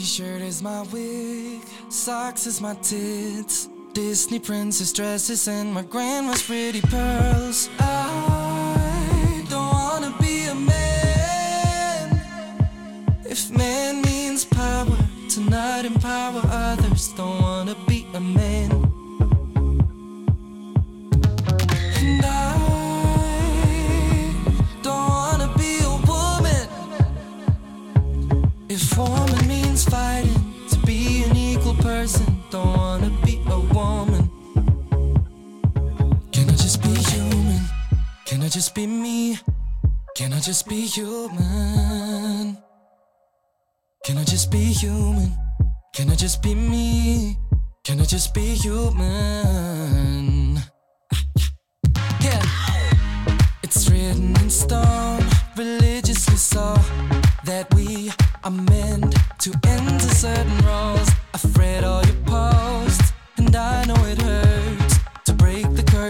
girl. T shirt is my wig, socks is my tits. Disney princess dresses and my grandma's pretty pearls. I don't wanna be a man. If man means power, to not empower others, don't wanna be a man. Just be me? Can I just be human? Can I just be human? Can I just be me? Can I just be human? Yeah. It's written in stone, religiously so, that we are meant to enter certain roles. I've read all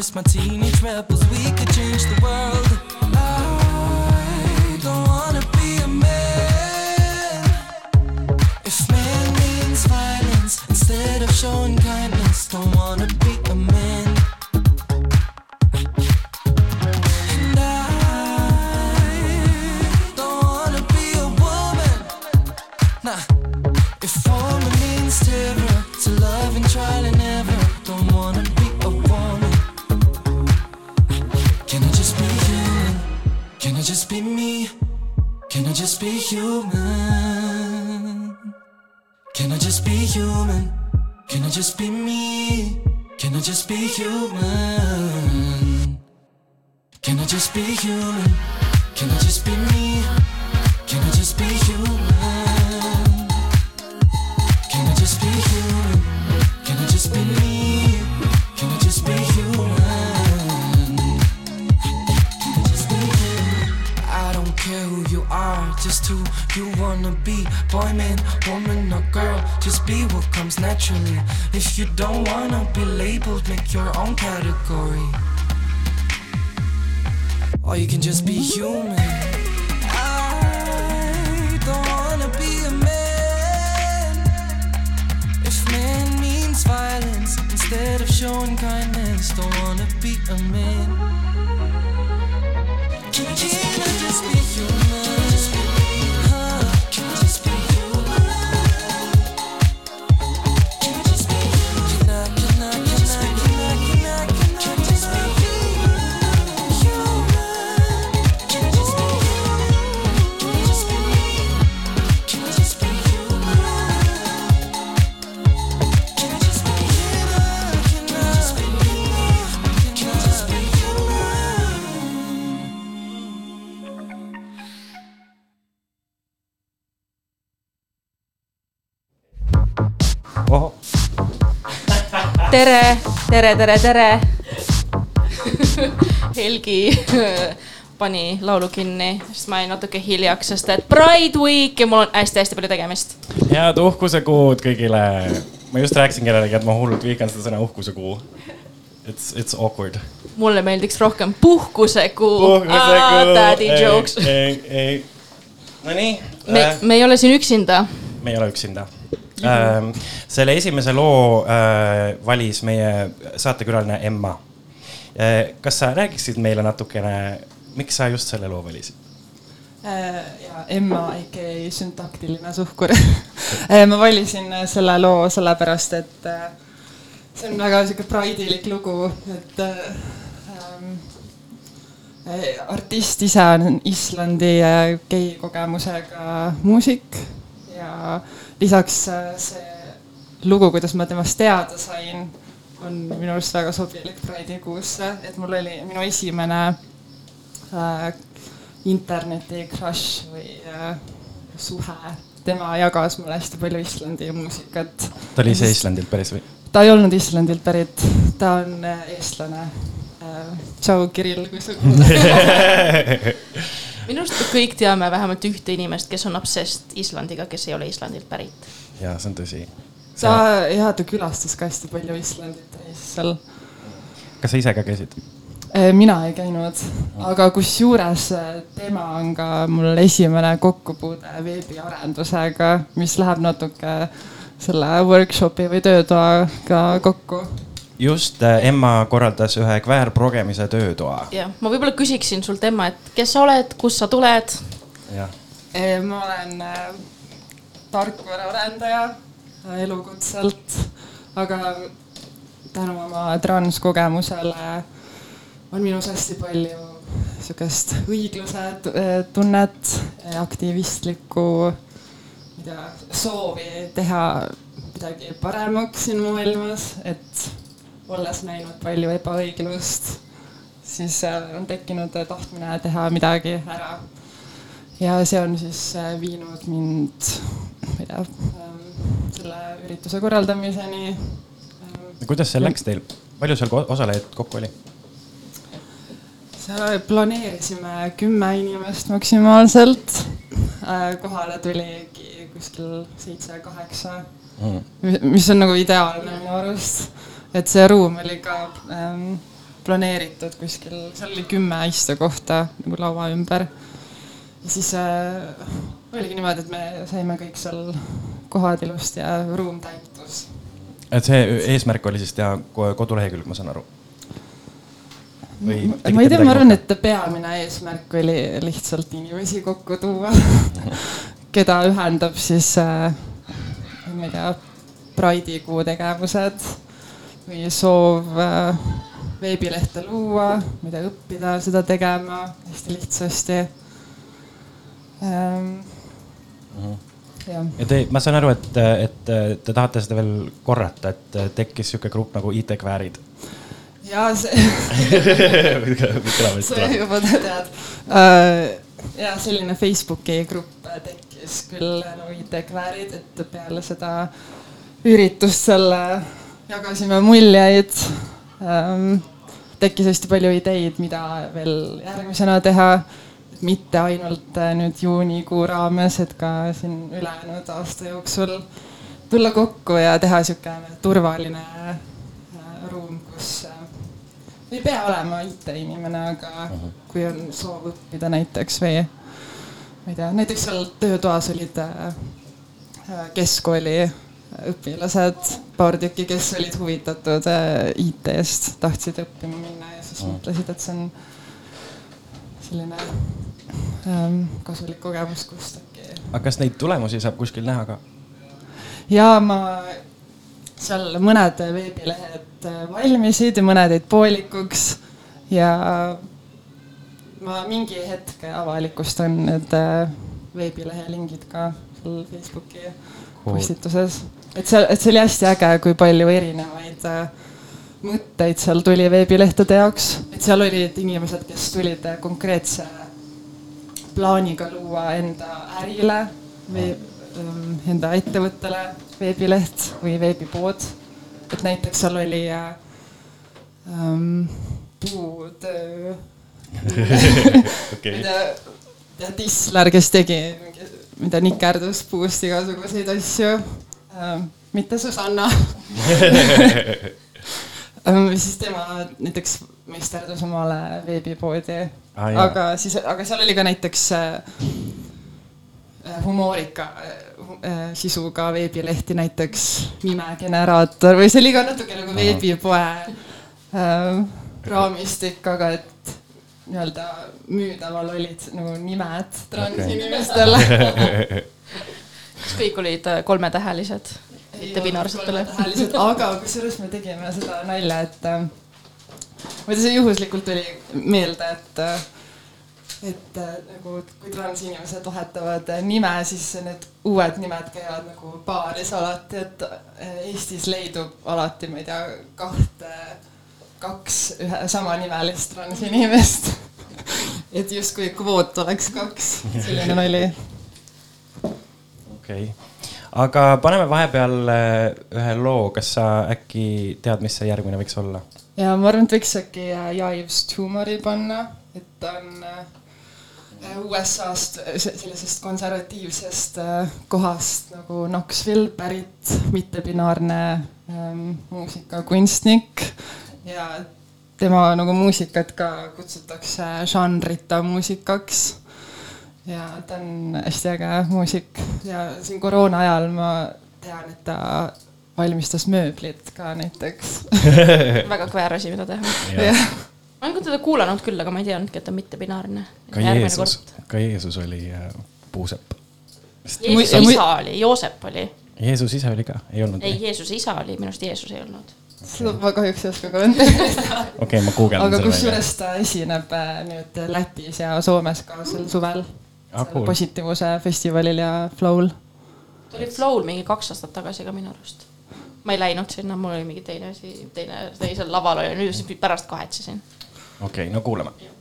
break. My teenage rebels, we could change the world. I don't wanna be a man. If man means violence instead of showing kindness, don't wanna be a man. Human? Can I just be me? Can I just be human? Can I just be human? Can I just be me? Just who you wanna be. Boy, man, woman, or girl, just be what comes naturally. If you don't wanna be labeled, make your own category. Or you can just be human. I don't wanna be a man. If man means violence instead of showing kindness, don't wanna be a man. Can I just, be tere, tere, tere, tere. Helgi pani laulu kinni, sest ma jäin natuke hiljaks, sest et Pride Week ja mul on hästi-hästi palju tegemist. head uhkusekuud kõigile. ma just rääkisin kellelegi, et ma hullult vihkan seda sõna uhkusekuu. It's, it's awkward. mulle meeldiks rohkem puhkusekuu. Daddy jokes. ei, ei. Nonii me äh,, me ei ole siin üksinda. me ei ole üksinda ähm,. selle esimese loo äh, valis meie saatekülaline Emma äh,. kas sa räägiksid meile natukene, miks sa just selle loo valisid? Äh, ja Emma, AKA süntaktiline suhkur. ma valisin äh, selle loo sellepärast, et äh, see on väga sihuke praidilik lugu, et äh, ähm, äh, artist ise on Islandi äh, gei kogemusega muusik ja lisaks äh, see lugu, kuidas ma temast teada sain, on minu arust väga sobilik praidikuusse, et mul oli minu esimene äh, interneti crush või äh, suhe. tema jagas mulle hästi palju Islandi muusikat. ta oli ise Islandilt päris või? ta ei olnud Islandilt pärit, ta on äh, eestlane äh,. tšau, Kirill, kui sa kuulad. minu arust me kõik teame vähemalt ühte inimest, kes on obsessed Islandiga, kes ei ole Islandilt pärit. ja see on tõsi. ta, ja ta külastas ka hästi palju Islandit seal kas sa ise ka käisid? mina ei käinud, aga kusjuures äh, tema on ka mul esimene kokkupuude veebiarendusega, mis läheb natuke selle workshopi või töötoaga kokku just äh, Emma korraldas ühe kväärprogemise töötoa. jah, ma võib-olla küsiksin sult, Emma, et kes sa oled, kust sa tuled? jah. ma olen äh, tarkvaraarendaja äh, elukutselt, aga tänu oma transkogemusele on minus hästi palju sihukest õigluse tunnet, aktivistlikku, ma ei tea, soovi teha midagi paremaks siin maailmas, et olles näinud palju ebaõiglust, siis äh, on tekkinud tahtmine teha midagi ära. ja see on siis äh, viinud mind, ma ei tea, selle ürituse korraldamiseni. kuidas see läks teil, palju seal osalejaid kokku oli? planeerisime kümme inimest maksimaalselt. Äh, kohale tuligi kuskil seitse-kaheksa mm., mis on nagu ideaalne minu arust. Et see ruum oli ka ähm, planeeritud kuskil, seal oli kümme istekohta nagu laua ümber. ja siis äh, oligi niimoodi, et me saime kõik seal kohad ilusti ja ruum täitus. et see eesmärk oli siis teha kodulehekülg, ma saan aru või? ma ei tea, ma arvan, et peamine eesmärk oli lihtsalt inimesi kokku tuua keda ühendab siis äh,, ma ei tea, Pride'i kuu tegevused või soov äh, veebilehte luua, mida õppida seda tegema hästi lihtsasti ähm,. ja, ja te, ma saan aru, et, et te tahate seda veel korrata, et tekkis sihuke grupp nagu IT-kväärid ja see see juba tead uh,. ja selline Facebooki grupp tekkis küll nagu IT-kväärid, et peale seda üritust seal jagasime muljeid um,. tekkis hästi palju ideid, mida veel järgmisena teha mitte ainult äh, nüüd juunikuu raames, et ka siin ülejäänud aasta jooksul tulla kokku ja teha sihuke turvaline äh, ruum, kus ei pea olema IT-inimene, aga kui on soov õppida näiteks või ma ei tea, näiteks seal töötoas olid äh, keskkooli õpilased, paar tükki, kes olid huvitatud äh, IT-st, tahtsid õppima minna ja siis -huh. mõtlesid, et see on selline ähm, kasulik kogemus, kust äkki. aga kas neid tulemusi saab kuskil näha ka? ja ma seal mõned veebilehed äh, valmisid ja mõned jäid poolikuks ja ma mingi hetk avalikustan need äh, veebilehe lingid ka seal Facebooki cool. postituses. Et seal, et see oli hästi äge, kui palju erinevaid äh, mõtteid seal tuli veebilehtede jaoks, et seal olid inimesed, kes tulid konkreetse plaaniga luua enda ärile või ähm, enda ettevõttele veebileht või veebipood. et näiteks seal oli ähm, puutöö mida, ja Tisler, kes tegi, mida nikerdus puust igasuguseid asju. Mitte Susanna ähm, siis tema näiteks meisterdus omale veebipoodi ah,. aga siis, aga seal oli ka näiteks äh, humoorika äh, sisuga veebilehti, näiteks nimegeneraator või see oli ka natuke nagu veebipoe äh, raamistik, aga et nii-öelda müüdaval olid nagu nimed transinimestele okay. kõik olid äh, kolmetähelised, mitte binaarsetele? aga kusjuures me tegime seda nalja, et ma ei tea, see juhuslikult tuli meelde, et äh, et äh, nagu kui transinimesed vahetavad nime, siis need uued nimed käivad nagu paaris alati, et Eestis leidub alati, ma ei tea, kahte, kaks ühe samanimelist transinimest et justkui kvoot oleks kaks, selline nali. Okei okay., aga paneme vahepeal ühe loo, kas sa äkki tead, mis see järgmine võiks olla? ja ma arvan, et võiks äkki Jives Tumori panna, et ta on Äh, USA-st, sellisest konservatiivsest äh, kohast nagu Knoxville pärit mittebinaarne ähm, muusikakunstnik ja tema nagu muusikat ka kutsutakse žanrita muusikaks. Ja ta on hästi äge muusik ja siin koroona ajal ma tean, et ta valmistas mööblit ka näiteks väga kväär asi, mida teha. Ma olen teda kuulanud küll, aga ma ei teadnudki, et ta on mittebinaarne. ka Jeesus, ka Jeesus oli äh, puusepp. Jeesuse Mu- isa oli, Joosep oli. Jeesus ise oli ka, ei olnud? ei, Jeesuse isa oli, minu arust Jeesus ei olnud. seda ma kahjuks ei oska kommenteerida. okei, ma guugeldan aga selle välja. kusjuures ta esineb äh, nüüd Lätis ja Soomes ka sel suvel Ah, cool. positiivsuse festivalil ja Flow'l. ta oli Flow'l mingi kaks aastat tagasi ka minu arust. ma ei läinud sinna, mul oli mingi teine asi, teine, teisel laval oli, nüüd siis pärast kahetsesin. okei okay,, no kuulame. kuidas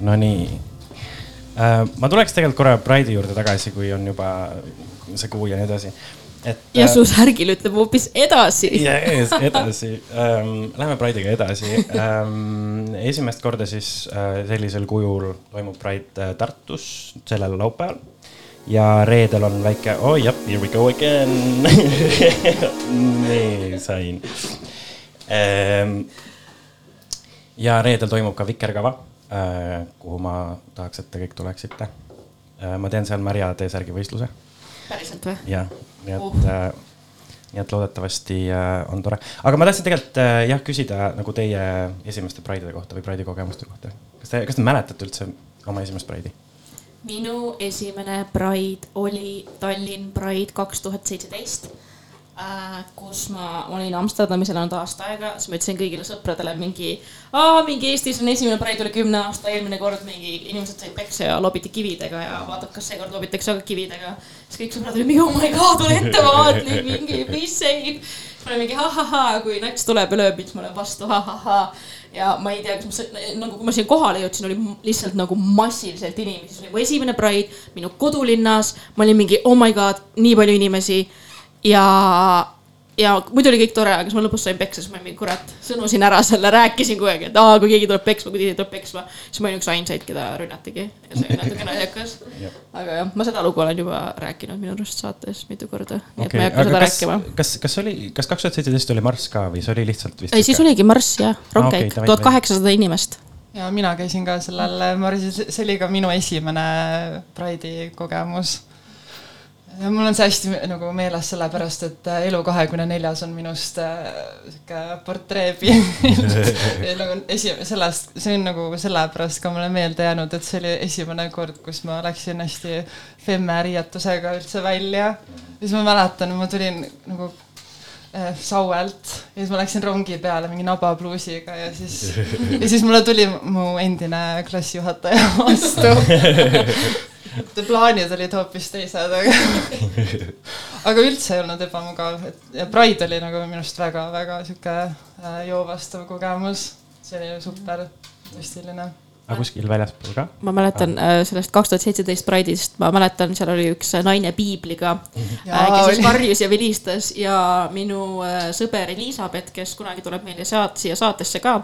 Nonii äh,. ma tuleks tegelikult korra Pride'i juurde tagasi, kui on juba see kuu ja nii edasi. et. ja su särgil ütleb hoopis edasi. Yes, edasi ähm,, lähme Pride'iga edasi ähm,. esimest korda siis äh, sellisel kujul toimub Pride äh, Tartus sellel laupäeval. ja reedel on väike, oh jah, here we go again. nii sain ähm,. ja reedel toimub ka Vikerkava äh,, kuhu ma tahaks, et te kõik tuleksite äh,. ma teen seal märja T-särgi võistluse päriselt või? jah, nii et uh., nii et loodetavasti on tore, aga ma tahtsin tegelikult jah küsida nagu teie esimeste Pride'ide kohta või Pride'i kogemuste kohta. kas te, kas te mäletate üldse oma esimest Pride'i? minu esimene Pride oli Tallinn Pride kaks tuhat seitseteist, kus ma olin Amsterdamis elanud aasta aega, siis ma ütlesin kõigile sõpradele mingi, mingi Eestis on esimene Pride oli kümne aasta, eelmine kord mingi inimesed said peksa ja lobiti kividega ja vaatad, kas seekord lobitakse ka kividega. siis kõik sõbrad olid mingi oh my god, ole ettevaatlik, mingi be safe. siis ma olin mingi ha-ha-ha, kui nats tuleb ja lööb siis ma olen vastu ha-ha-ha ja ma ei tea, kas ma sa- nagu, kui ma siia kohale jõudsin, oli lihtsalt nagu massiliselt inimesi, see oli mu esimene Pride minu kodulinnas. ma olin mingi oh my god, nii palju inimesi ja, ja muidu oli kõik tore, aga siis ma lõpus sain peksa, siis ma olin mingi kurat, sõnusin ära selle, rääkisin kogu aeg, et aa, kui keegi tuleb peksma, kui keegi tuleb peksma. siis ma olin üks ainsaid, keda rünnatigi ja see oli natuke naljakas. aga jah, ma seda lugu olen juba rääkinud minu arust saates mitu korda, nii et ma ei hakka seda kas rääkima., kas, kas oli, kas kaks tuhat seitseteist oli Marss ka või see oli lihtsalt vist? ei, siis oligi marss ja Aa, okei, rongkäik, davai, tuhat kaheksasada inimest ja mina käisin ka sellel Marisis, see oli ka minu esimene Pride'i kogemus. Ja mul on see hästi nagu meeles sellepärast, et äh, Elu kahekümne neljas on minust äh, sihuke portreepilt. nagu esimene, sellest, see on nagu sellepärast ka mulle meelde jäänud, et see oli esimene kord, kus ma läksin hästi femme riietusega üldse välja. siis ma mäletan, ma tulin nagu äh, Sauelt ja siis ma läksin rongi peale mingi nabapluusiga ja siis, ja siis mulle tuli mu endine klassijuhataja vastu. plaanid olid hoopis teised, aga, aga üldse ei olnud ebamugav, et ja Pride oli nagu minu arust väga-väga sihuke äh, joovastav kogemus. see oli super stiiline. Aga kuskil väljaspool ka? ma mäletan äh, sellest kaks tuhat seitseteist Pride'ist, ma mäletan, seal oli üks naine piibliga, Jaa, kes siis karjus ja vilistas ja minu äh, sõber Elizabeth, kes kunagi tuleb meile saat-, siia saatesse ka,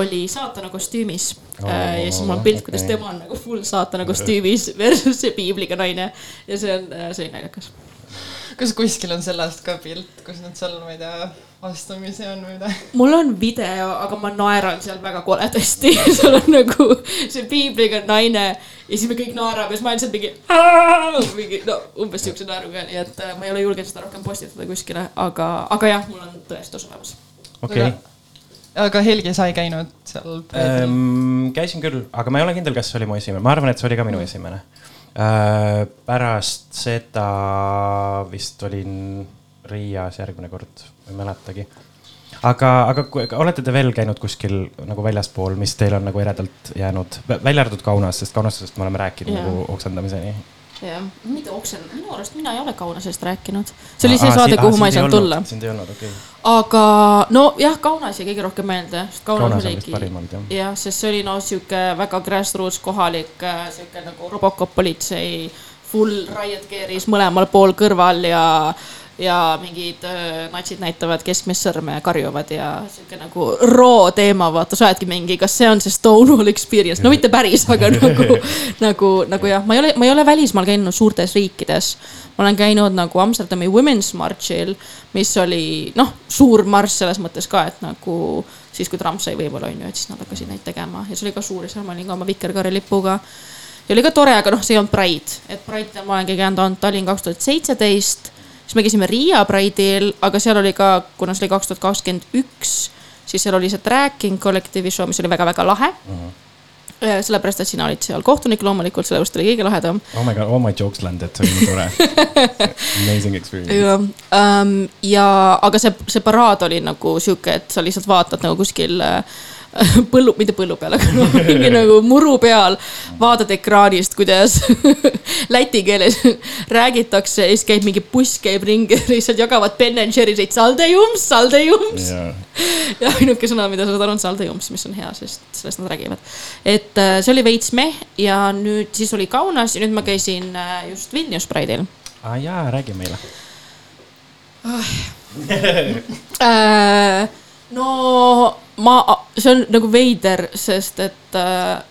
oli saatana kostüümis oh,. ja siis mul on pilt, kuidas okei. tema on nagu full saatana kostüümis versus see piibliga naine ja see on, see oli naljakas. kas kuskil on sellest ka pilt, kus nad seal, ma ei tea, vastamisi on või midagi? mul on video, aga ma naeran seal väga koledasti, seal on nagu see piibliga naine ja siis me kõik naerame ja siis ma olen seal mingi, mingi no umbes siukse naeruga, nii et äh, ma ei ole julgenud seda rohkem postitada kuskile, aga, aga jah, mul on tõestus olemas. okei. aga Helgi, sa ei käinud seal? Ehm, käisin küll, aga ma ei ole kindel, kas see oli mu esimene, ma arvan, et see oli ka minu esimene. pärast seda vist olin Riias järgmine kord, ma ei mäletagi. aga, aga olete te veel käinud kuskil nagu väljaspool, mis teil on nagu eredalt jäänud, välja arvatud Kaunas, sest Kaunasest me oleme rääkinud Jaa. nagu oksendamiseni. jah, mitte oksen, minu arust mina ei ole Kaunasest rääkinud. see oli see saade, kuhu ma ei saanud tulla. sind ei olnud, okei okay.. aga nojah, Kaunas jäi kõige rohkem meelde, sest Kaunas, Kaunas oligi parim olnud jah. jah, sest see oli noh, sihuke väga grassroots kohalik äh, sihuke nagu Robocop politsei full riot gear'is mõlemal pool kõrval ja, ja mingid äh, natsid näitavad keskmist sõrme ja karjuvad ja sihuke nagu raw teema, vaata, sa oledki mingi, kas see on see Stonewall experience, no mitte päris, aga nagu, nagu, nagu jah, ma ei ole, ma ei ole välismaal käinud suurtes riikides. ma olen käinud nagu Amsterdami Women's Marchil, mis oli noh, suur marss selles mõttes ka, et nagu siis, kui Trump sai võimule, on ju, et siis nad hakkasid neid tegema ja see oli ka suur ja seal ma olin ka oma vikerkaarelipuga. ja oli ka tore, aga noh, see ei olnud Pride, et Pride ma olengi käinud ainult Tallinn kaks tuhat seitseteist. Siis me käisime Riia Pride'il, aga seal oli ka, kuna see oli kaks tuhat kakskümmend üks, siis seal oli see Tracking kollektiivi show, mis oli väga-väga lahe. Mhm. -huh. sellepärast, et sina olid seal kohtunik loomulikult, sellepärast oli kõige lahedam oh my god, all my jokes landed, see oli nii tore. Amazing experience. ja ähm,, ja aga see, see paraad oli nagu sihuke, et sa lihtsalt vaatad nagu kuskil äh, põllu, mitte põllu peal, aga noh, mingi nagu muru peal. vaatad ekraanist, kuidas läti keeles räägitakse ja siis käib mingi buss käib ringi ja lihtsalt jagavad Ben and Jerry'seid, saldejumps, saldejumps. jaa, ja ainuke sõna, mida sa saad aru, on saldejumps, mis on hea, sest sellest nad räägivad. et äh, see oli veits meh ja nüüd siis oli Kaunas ja nüüd ma käisin äh, just Vilnius Pride'il aa ah, jaa, räägi meile. äh,. No ma, see on nagu veider, sest et äh,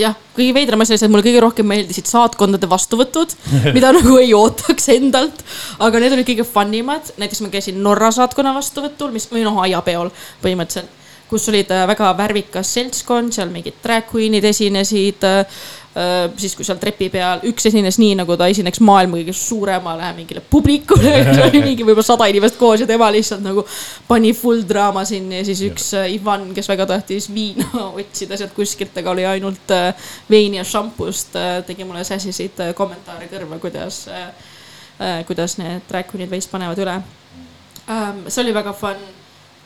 jah, kõige veidram asi oli see, et mulle kõige rohkem meeldisid saatkondade vastuvõtud, mida nagu ei ootaks endalt. aga need olid kõige fun imad, näiteks ma käisin Norra saatkonna vastuvõtul, mis või noh, aiapeol põhimõtteliselt, kus olid äh, väga värvikas seltskond, seal mingid drag queen'id esinesid äh, siis kui seal trepi peal üks esines nii, nagu ta esineks maailma kõige suuremale mingile publikule, oli mingi võib-olla sada inimest koos ja tema lihtsalt nagu pani full draama sinna ja siis üks äh, Ivan, kes väga tahtis viina otsida sealt kuskilt, aga oli ainult äh, veini ja šampust, tegi mulle sässisid äh, kommentaare kõrva, kuidas, kuidas need drag queen'id veits panevad üle. see oli väga fun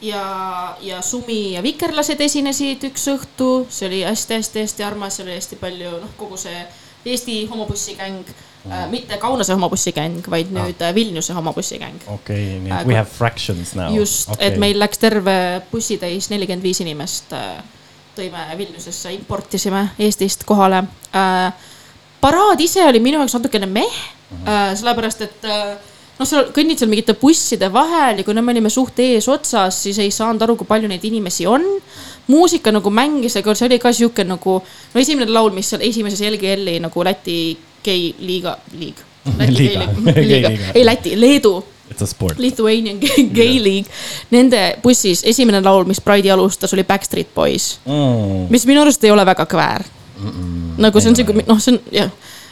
ja, ja Sumi ja Vikerlased esinesid üks õhtu, see oli hästi-hästi-hästi armas, seal oli hästi palju, noh, kogu see Eesti homobussikäng äh,, mitte Kaunase homobussikäng, vaid nüüd äh, Vilniuse homobussikäng. okei, nii et we have fractions now. just okay., et meil läks terve bussitäis nelikümmend viis inimest äh, tõime Vilniusesse, importisime Eestist kohale äh,. paraad ise oli minu jaoks natukene meh äh,, sellepärast et äh, noh, sa kõnnid seal mingite busside vahel ja kuna me olime suht eesotsas, siis ei saanud aru, kui palju neid inimesi on. muusika nagu mängis, aga see oli ka sihuke nagu, no esimene laul, mis seal esimeses LGL-i nagu Läti gei liiga, liig. Liiga. Gei liiga. ei Läti, Leedu It's a sport. Lithuanian Gay, Gay League. Nende bussis esimene laul, mis Pride'i alustas, oli Backstreet Boys, Mm. mis minu arust ei ole väga kväär. nagu see on siuke, noh, see on jah,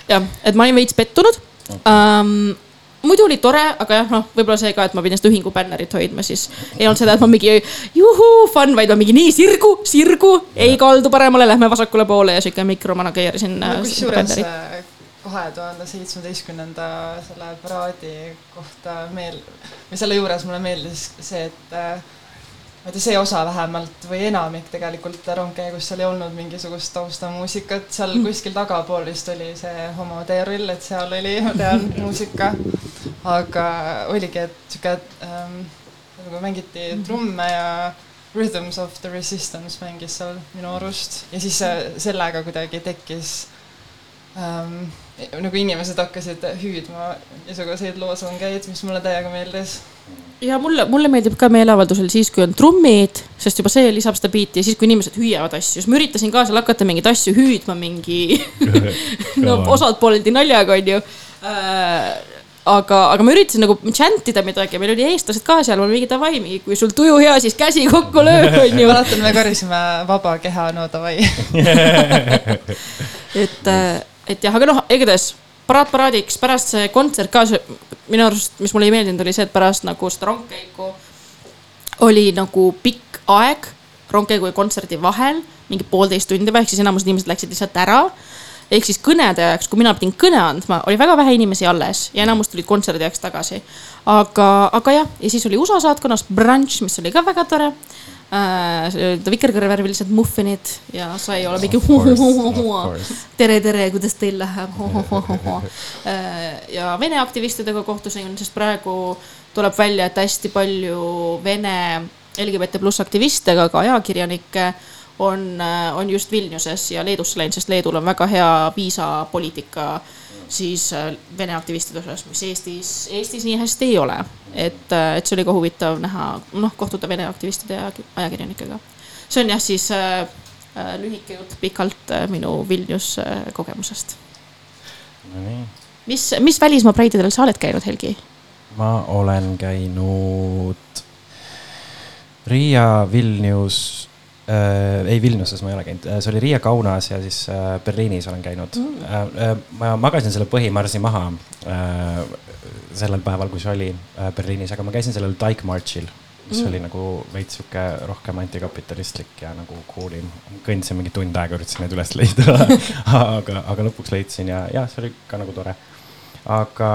jah, et ma olin veits pettunud okay.. Um, muidu oli tore, aga jah, noh, võib-olla see ka, et ma pidin seda ühingu bännerit hoidma, siis ei olnud seda, et ma mingi juhuu, fun, vaid ma mingi nii sirgu, sirgu, ei kaldu paremale, lähme vasakule poole ja siuke mikromanageerisin no kusjuures bännerit. kahe tuhande seitsmeteistkümnenda selle paraadi kohta meel-, või selle juures mulle meeldis see, et ma ei tea, see osa vähemalt või enamik tegelikult rongkäigus seal ei olnud mingisugust taustamuusikat, seal Mm. kuskil tagapool vist oli see homoteeril, et seal oli, ma tean, muusika. Aga oligi, et sihuke ähm, nagu mängiti trumme ja Rhythms of the Resistance mängis seal minu arust ja siis sellega kuidagi tekkis ähm, nagu inimesed hakkasid hüüdma igasuguseid loosungeid, mis mulle täiega meeldis. ja mulle, mulle meeldib ka meeleavaldusel siis, kui on trummid, sest juba see lisab seda biiti ja siis, kui inimesed hüüavad asju, siis ma üritasin ka seal hakata mingeid asju hüüdma mingi no osad pooleldi naljaga, onju äh,. aga, aga ma üritasin nagu chantida midagi, meil oli eestlased ka seal, mul mingi davai, mingi kui sul tuju hea, siis käsi kokku löö, onju. mäletan, me karjusime vaba keha, no davai. et, et jah, aga noh, igatahes paraad paraadiks, pärast see kontsert ka, minu arust, mis mulle ei meeldinud, oli see, et pärast nagu seda rongkäiku oli nagu pikk aeg rongkäigu ja kontserdi vahel, mingi poolteist tundi või ehk siis enamus inimesed läksid lihtsalt ära ehk siis kõnede ajaks, kui mina pidin kõne andma, oli väga vähe inimesi alles ja enamus tulid kontserdi ajaks tagasi. aga, aga jah, ja siis oli USA saatkonnas brunch, mis oli ka väga tore äh,. vikerkaarevärvilised muffinid ja sai olla mingi tere, tere, kuidas teil läheb? ja Vene aktivistidega kohtusin, sest praegu tuleb välja, et hästi palju Vene LGBT pluss aktiviste, aga ka ajakirjanikke on, on just Vilniuses ja Leedusse läinud, sest Leedul on väga hea viisapoliitika siis äh, Vene aktivistide osas, mis Eestis, Eestis nii hästi ei ole. et, et see oli ka huvitav näha, noh, kohtuda Vene aktivistide ja ajakirjanikega. see on jah, siis äh, äh, lühike jutt pikalt äh, minu Vilnius äh, kogemusest. Nonii, mis, mis välismaa praididel sa oled käinud, Helgi? ma olen käinud Riia, Vilnius äh,, ei Vilniuses ma ei ole käinud, see oli Riia, Kaunas ja siis äh, Berliinis olen käinud mm.. Äh, äh, ma magasin selle põhimarsi maha äh, sellel päeval, kui see oli äh, Berliinis, aga ma käisin sellel Dyke Marchil mis mm. oli nagu veits sihuke rohkem antikapitalistlik ja nagu cool im. kõndisin mingi tund aega, üritasin neid üles leida aga, aga lõpuks leidsin ja, ja see oli ka nagu tore. aga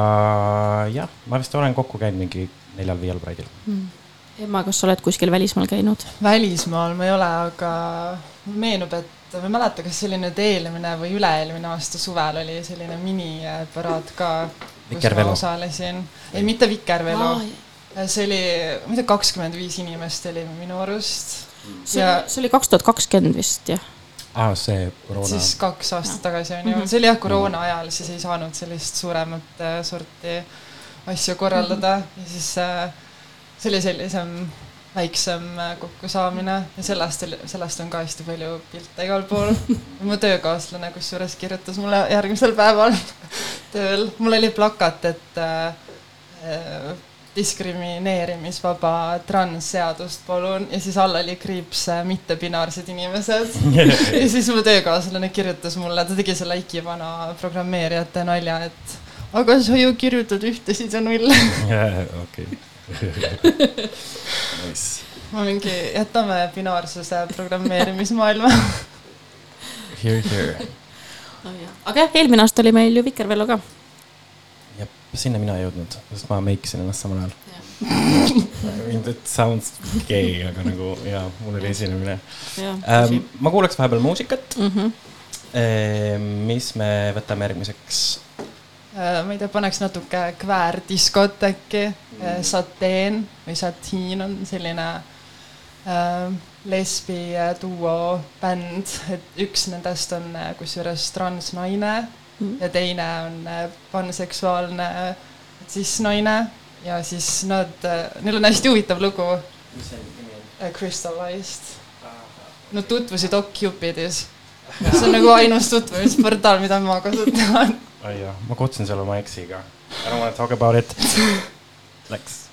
jah, ma vist olen kokku käinud mingi neljal-viiel praidil. Emma, kas sa oled kuskil välismaal käinud? välismaal ma ei ole, aga meenub, et ma ei mäleta, kas see oli nüüd eelmine või üle-eelmine aasta suvel oli selline miniparaad ka, kus ma osalesin. ei, mitte Vikervelo. see oli, ma ei tea, kakskümmend viis inimest oli minu arust. see ja, see oli kaks tuhat kakskümmend vist jah. aa, see koroona. siis kaks aastat tagasi on ju Mhm., see oli jah koroona ajal, siis ei saanud sellist suuremat äh, sorti asju korraldada ja siis äh, see oli sellisem väiksem äh, kokkusaamine ja sellest sellest on ka hästi palju pilte igal pool. mu töökaaslane kusjuures kirjutas mulle järgmisel päeval tööl, mul oli plakat, et äh, äh, diskrimineerimisvaba transseadust palun ja siis all oli kriips äh, mittepinaarsed inimesed. ja siis mu töökaaslane kirjutas mulle, ta tegi selle Ike vana programmeerijate nalja, et aga sa ju kirjutad ühtesid ja nulle. okei. Nice. ma mingi, jätame binaarsuse programmeerimismaailma. Here, here. aga jah, eelmine aasta oli meil ju Vikervello ka. jah, sinna mina ei jõudnud, sest ma meikisin ennast samal ajal. I mean that sounds gay, aga nagu jaa, mul oli esinemine ähm,. ma kuulaks vahepeal muusikat. Mhm. mis me võtame järgmiseks? Äh, ma ei tea, paneks natuke kväärdiskot äkki. Sateen või Satiin on selline äh, lesbi äh, duo bänd, et üks nendest on äh, kusjuures transnaine Mhm. ja teine on äh, panseksuaalne äh, siis naine ja siis nad, neil on hästi huvitav lugu äh, Crystallized. Nad tutvusid Occupidis. see on nagu ainus tutvumisportaal, mida ma kasutan. ai jah, ma kohtusin seal oma eksiga. I don't wanna talk about it. Läks.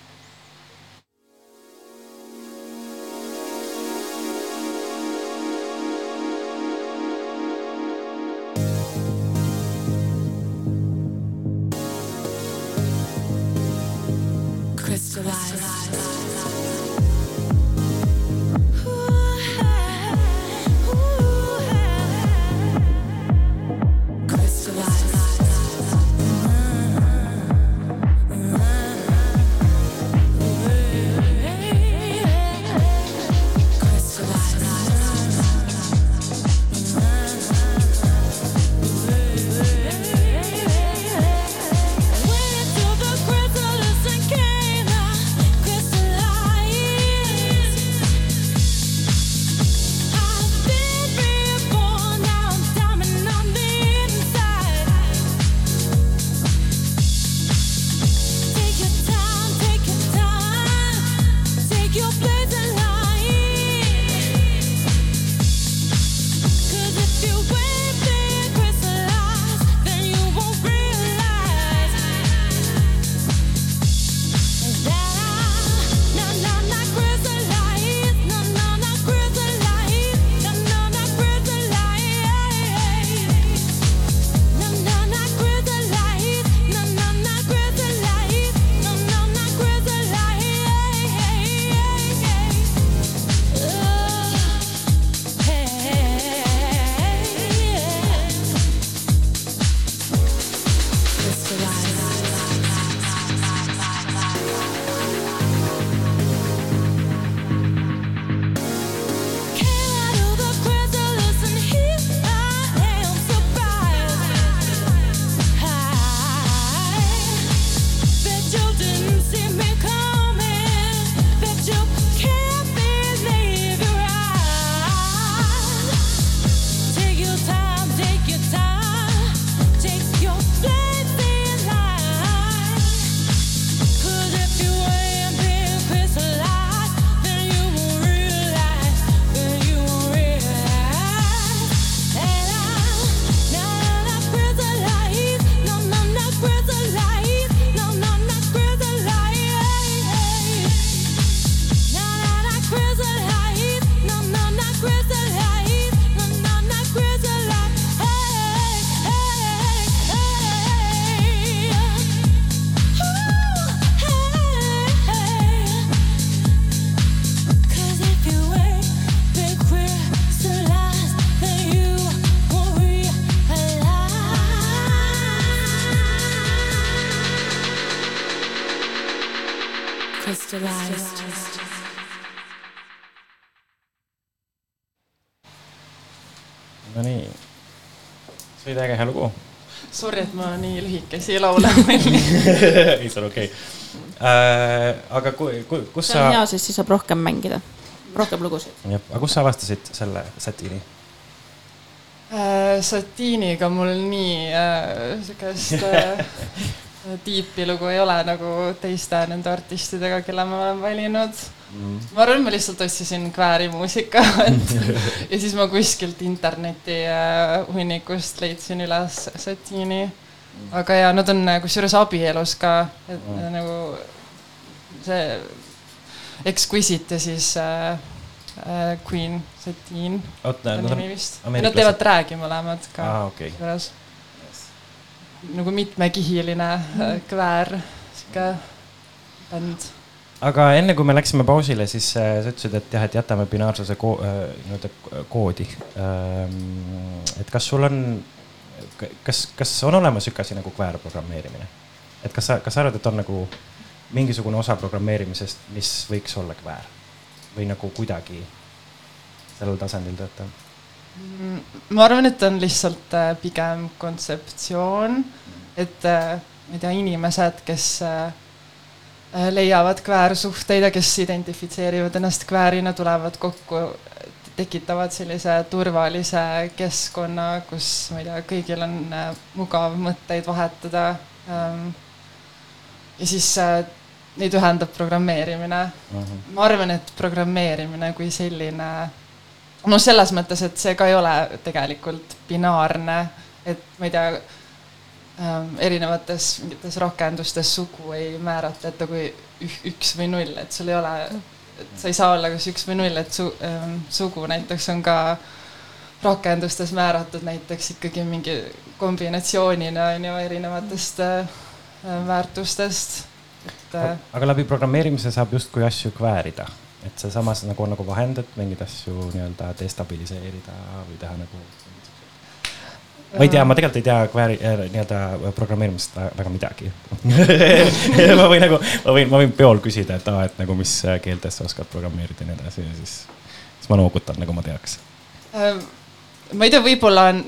Nonii, see oli täiega hea lugu. Sorry, et ma nii lühikesi laule mängin. ei, see on okei. aga ku, ku, kus see on sa hea,, sest siis saab rohkem mängida, rohkem lugusid. jah, aga kus sa avastasid selle satiini? Äh, Satiiniga mul nii äh, sihukest äh, tiipi lugu ei ole nagu teiste nende artistidega, kelle ma olen valinud. Ma arvan, ma lihtsalt otsisin kväärimuusika, et ja siis ma kuskilt interneti äh, hunnikust leidsin üles Satiini. aga ja nad on äh, kusjuures abielus ka, et Mm. mm. nagu see Exquisite ja siis äh, äh, Queen on nad teevad träägi mõlemad ka aa, okei. juures. nagu mitmekihiline äh, kväär, sihuke bänd. Aga enne kui me läksime pausile, siis äh, sa ütlesid, et jah, et jätame binaarsuse ko-, nii-öelda koodi. et kas sul on, kas, kas on olemas sihuke asi nagu kväärprogrammeerimine? et kas sa, kas sa arvad, et on nagu mingisugune osa programmeerimisest, mis võiks olla kväär või nagu kuidagi sellel tasandil töötav? Mm, ma arvan, et on lihtsalt äh, pigem kontseptsioon, et äh, ma ei tea, inimesed, kes äh, äh, leiavad kväärsuhteid ja kes identifitseerivad ennast kväärina, tulevad kokku, tekitavad sellise turvalise keskkonna, kus ma ei tea, kõigil on äh, mugav mõtteid vahetada ähm,. ja siis äh, neid ühendab programmeerimine ma arvan, et programmeerimine kui selline, no selles mõttes, et see ka ei ole tegelikult binaarne, et ma ei tea erinevates mingites rakendustes sugu ei määratleta kui ü- üks või null, et sul ei ole, et sa ei saa olla kas üks või null, et su- ähm,, sugu näiteks on ka rakendustes määratud näiteks ikkagi mingi kombinatsioonina on ju erinevatest äh, väärtustest, et äh, aga läbi programmeerimise saab justkui asju kväärida, et see samas nagu on nagu vahend, et mingeid asju nii-öelda destabiliseerida või teha nagu. Ma ei tea, ma tegelikult ei tea kvääri äh, nii-öelda programmeerimisest vä- väga midagi ma võin nagu, ma võin, ma võin peol küsida, et aa, et nagu mis keeltes sa oskad programmeerida ja nii edasi ja siis, siis ma noogutan, nagu ma teaks. Äh, ma ei tea, võib-olla on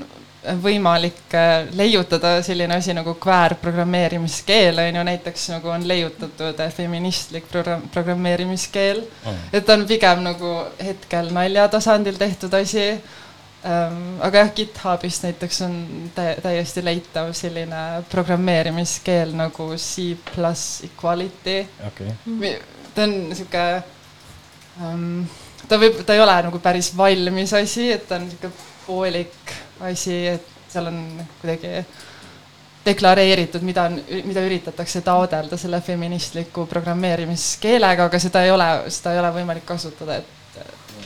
võimalik äh, leiutada selline asi nagu kväärprogrammeerimiskeel on ju näiteks nagu on leiutatud äh, feministlik program-, programmeerimiskeel. et ta on pigem nagu hetkel nalja tasandil tehtud asi. Aga jah, GitHubist näiteks on tä täiesti leitav selline programmeerimiskeel nagu C pluss equality. Mi- ta on sihuke um,, ta võib, ta ei ole nagu päris valmis asi, et ta on sihuke poolik asi, et seal on kuidagi deklareeritud, mida on, mida üritatakse taodelda selle feministliku programmeerimiskeelega, aga seda ei ole, seda ei ole võimalik kasutada, et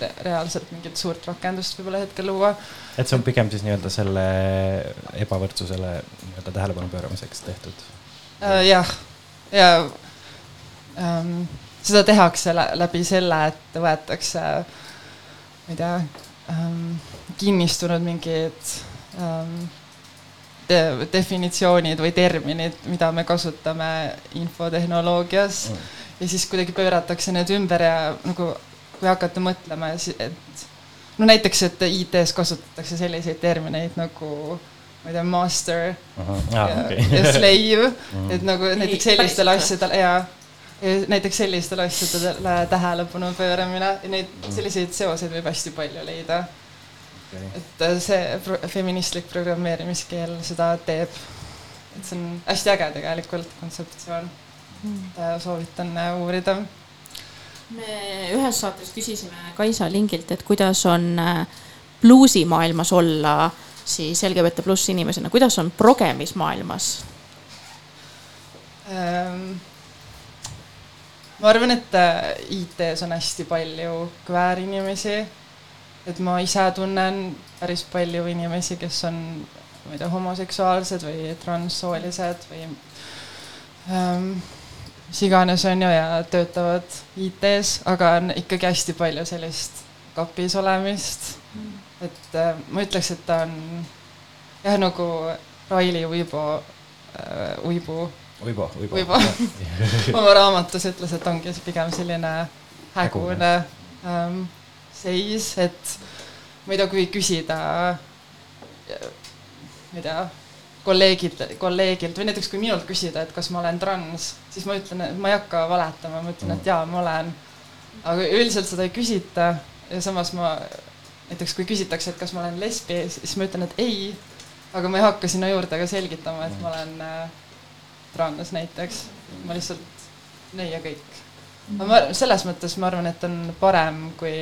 re reaalselt mingit suurt rakendust võib-olla hetkel luua. et see on pigem siis nii-öelda selle ebavõrdsusele nii-öelda tähelepanu pööramiseks tehtud. Äh, jah, ja ähm, seda tehakse lä läbi selle, et võetakse, ma ei tea ähm,, kinnistunud mingid ähm, de definitsioonid või terminid, mida me kasutame infotehnoloogias mm. ja siis kuidagi pööratakse need ümber ja nagu kui hakata mõtlema, et no näiteks, et IT-s kasutatakse selliseid termineid nagu ma ei tea, master aa, ja, okei. ja slave, Mhm. et nagu näiteks ikka. asjadele ja, ja näiteks sellistele asjadele tähelepanu pööramine neid selliseid seoseid võib hästi palju leida. et äh, see pro feministlik programmeerimiskeel seda teeb. et see on hästi äge tegelikult kontseptsioon. soovitan äh, uurida. Me ühes saates küsisime Kaisa Lingilt, et kuidas on äh, bluusimaailmas olla siis LGBT pluss inimesena, kuidas on progemismaailmas? Ähm, ma arvan, et äh, IT-s on hästi palju kväärinimesi. et ma ise tunnen päris palju inimesi, kes on, ma ei tea, homoseksuaalsed või transsoolised või ähm, mis iganes on ju ja töötavad IT-s, aga on ikkagi hästi palju sellist kapis olemist. et äh, ma ütleks, et ta on jah, nagu Raili Uibo äh,, Uibu Uibo, Uibo. Uibo. oma raamatus ütles, et ongi pigem selline hägune ähm, seis, et ma ei tea, kui küsida, ma ei tea, kolleegilt, kolleegilt või näiteks kui minult küsida, et kas ma olen trans, siis ma ütlen, et ma ei hakka valetama, ma ütlen, et jaa, ma olen. aga üldiselt seda ei küsita ja samas ma näiteks kui küsitakse, et kas ma olen lesbi, siis ma ütlen, et ei, aga ma ei hakka sinna juurde ka selgitama, et ma olen äh, trans näiteks, ma lihtsalt nii ja kõik. aga ma selles mõttes ma arvan, et on parem kui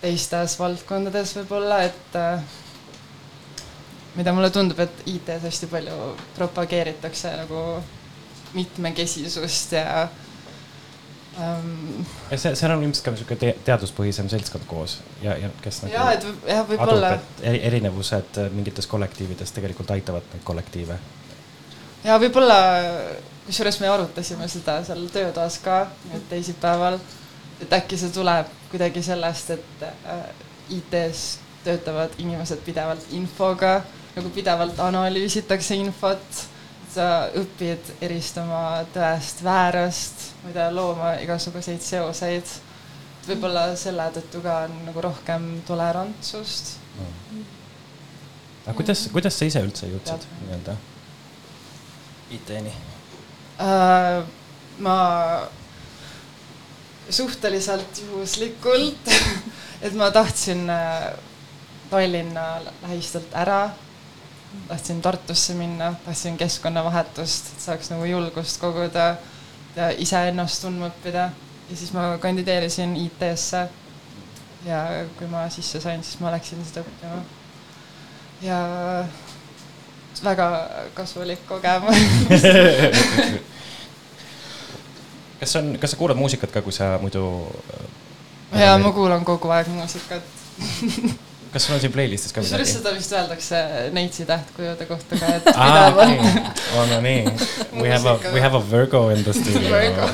teistes valdkondades võib-olla, et äh, mida mulle tundub, et IT-s hästi palju propageeritakse nagu mitmekesisust ja ähm, see, seal on ilmselt ka niisugune te teaduspõhisem seltskond koos ja, ja kes nagu ja et jah, võib-olla erinevused mingites kollektiivides tegelikult aitavad neid kollektiive. ja võib-olla, kusjuures me arutasime seda seal töötoas ka teisipäeval, et äkki see tuleb kuidagi sellest, et äh, IT-s töötavad inimesed pidevalt infoga, nagu pidevalt analüüsitakse infot, sa õpid eristama tõest väärast, ma ei tea, looma igasuguseid seoseid. võib-olla selle tõttu ka on nagu rohkem tolerantsust. aga kuidas, kuidas sa ise üldse jõudsid nii-öelda IT-ni? Äh, ma suhteliselt juhuslikult, et ma tahtsin äh, Tallinna lähistelt ära, tahtsin Tartusse minna, tahtsin keskkonnavahetust, et saaks nagu julgust koguda ja iseennast tundma õppida ja siis ma kandideerisin IT-sse. ja kui ma sisse sain, siis ma läksin seda õppima. ja väga kasulik kogemus. kas on, kas sa kuulad muusikat ka, kui sa muidu? ja ma kuulan kogu aeg muusikat. kas sul on siin playlist'is ka midagi? seda vist öeldakse Neitsi tähtkujude kohta ka, et pidevalt okei, on no nii. We have a, we have a Virgo in the studio Virgo..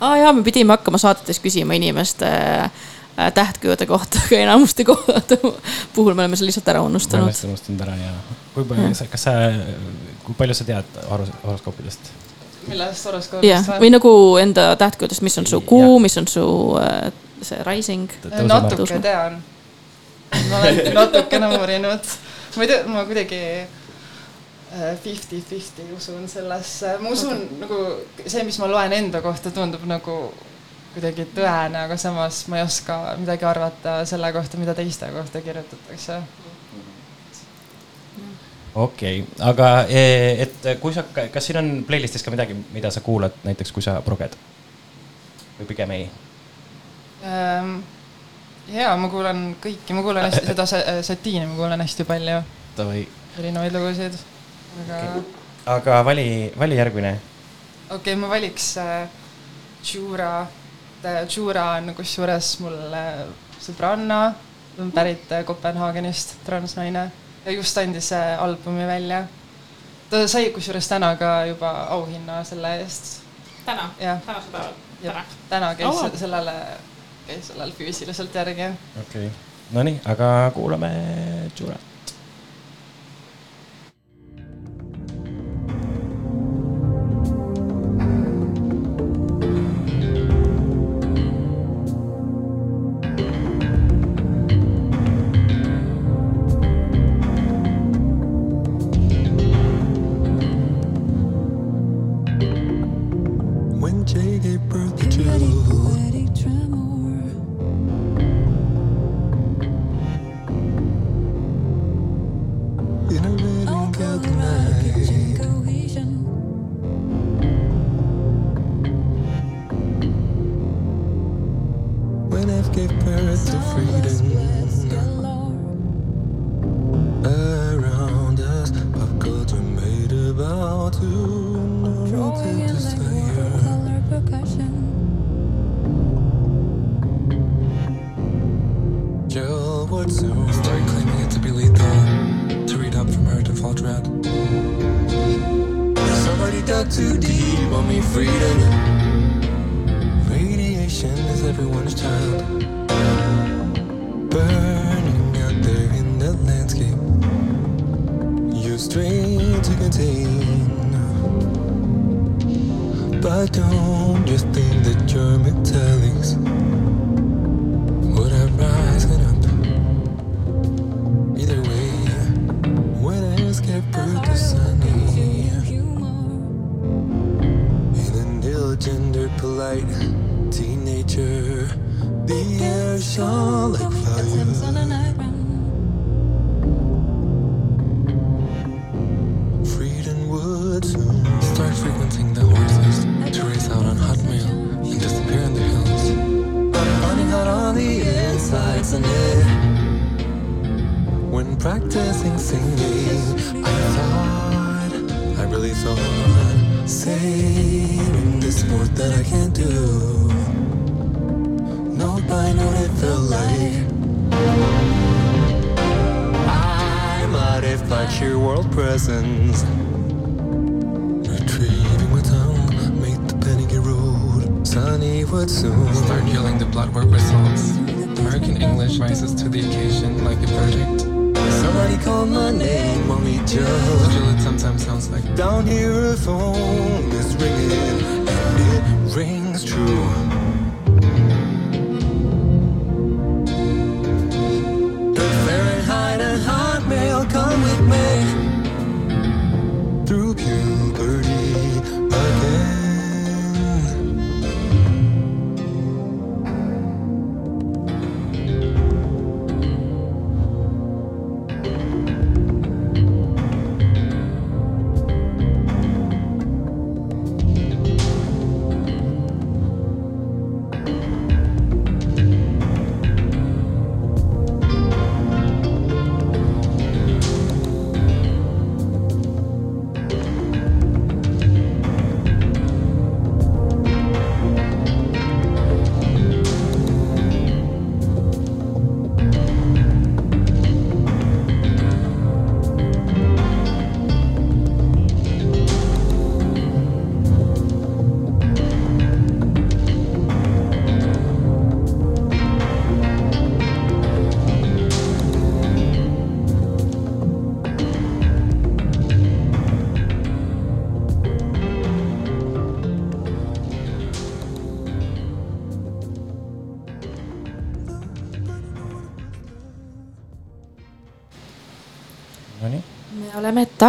aa jaa, me pidime hakkama saadetes küsima inimeste äh, tähtkujude kohta, aga enamuste kohta puhul me oleme selle lihtsalt ära ma olen unustanud. hästi unustanud ära ja kui palju sa, kas sa, kui palju sa tead horos- horoskoopidest? millest jah horoskoobist, või nagu enda tähtkujudest, mis on su kuu, mis on su äh, see rising. natuke tean. Ma olen natukene uurinud, ma ei tea, ma kuidagi fifty-fifty usun sellesse, ma usun okay. nagu see, mis ma loen enda kohta, tundub nagu kuidagi tõene, aga samas ma ei oska midagi arvata selle kohta, mida teiste kohta kirjutatakse. okei okay., aga eh, et kui sa, kas siin on playlist'is ka midagi, mida sa kuulad näiteks, kui sa proged? või pigem ei? Ehm, ja ma kuulan kõiki, ma kuulan hästi seda sa- satiini, ma kuulan hästi palju erinevaid lugusid, aga Okei. aga vali, vali järgmine. okei okay,, ma valiks äh, Jura. Jura on kusjuures mul äh, sõbranna, pärit äh, Kopenhaagenist, transnaine ja just andis äh, albumi välja. ta sai kusjuures täna ka juba auhinna selle eest, täna, tänasel päeval, täna. täna käis oh. sellele, sellel füüsiliselt järgi. okei okay., nonii, aga kuulame Jurat. Gave birth to freedom. Around us, pop culture made about to know the desire. Jill would soon Start claiming it to be lethal. To read up from her to fall dread. Somebody dug too deep on me, freedom. Radiation is everyone's child burning out there in the landscape. You strain to contain, but don't you think that you're metallics? The occasion like a verdict. Somebody call my name, mommy just. Still, it sometimes sounds like Down here a phone is ringing and it rings true.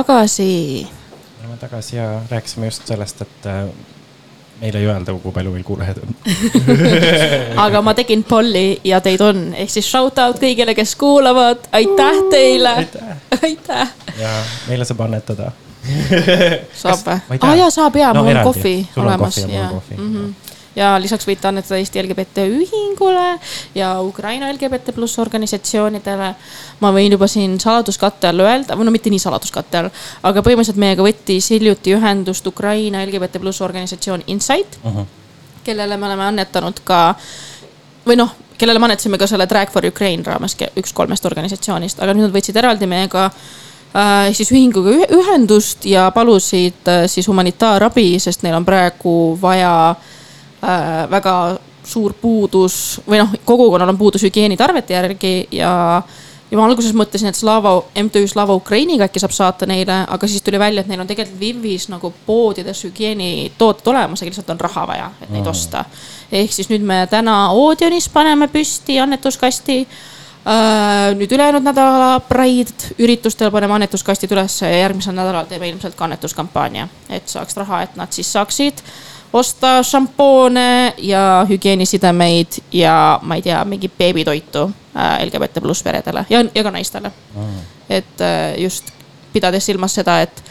tagasi. oleme tagasi ja rääkisime just sellest, et äh, meile ei öelda, kui palju meil kuulajaid on. aga ma tegin polli ja teid on, ehk siis shout out kõigile, kes kuulavad, aitäh teile, aitäh. ja meile saab annetada. saab või aa jaa, saab jaa, No mul on eraldi. kohvi Sul on olemas kohvi ja mul on kohvi. mm. -hmm. Ja lisaks võite annetada Eesti LGBT Ühingule ja Ukraina LGBT pluss organisatsioonidele. ma võin juba siin saladuskatte all öelda, või no mitte nii saladuskatte all, aga põhimõtteliselt meiega võttis hiljuti ühendust Ukraina LGBT pluss organisatsioon Insight kellele me oleme annetanud ka või noh, kellele me annetasime ka selle Drag for Ukraine raames üks kolmest organisatsioonist, aga nüüd nad võtsid eraldi meiega äh, siis ühinguga ühe- ühendust ja palusid äh, siis humanitaarabi, sest neil on praegu vaja äh, väga suur puudus või noh, kogukonnal on puudus hügieenitarvete järgi ja ja ma alguses mõtlesin, et Slava, MTÜ Slava Ukrainiga äkki saab saata neile, aga siis tuli välja, et neil on tegelikult Vivis nagu poodides hügieenitooted olemas, aga lihtsalt on raha vaja, et neid osta. ehk siis nüüd me täna Oodionis paneme püsti annetuskasti. nüüd ülejäänud nädala Pride üritustel paneme annetuskastid üles ja järgmisel nädalal teeme ilmselt ka annetuskampaania, et saaks raha, et nad siis saaksid osta šampoone ja hügieenisidemeid ja ma ei tea, mingi beebitoitu äh, LGBT pluss peredele ja, ja ka naistele. et äh, just pidades silmas seda, et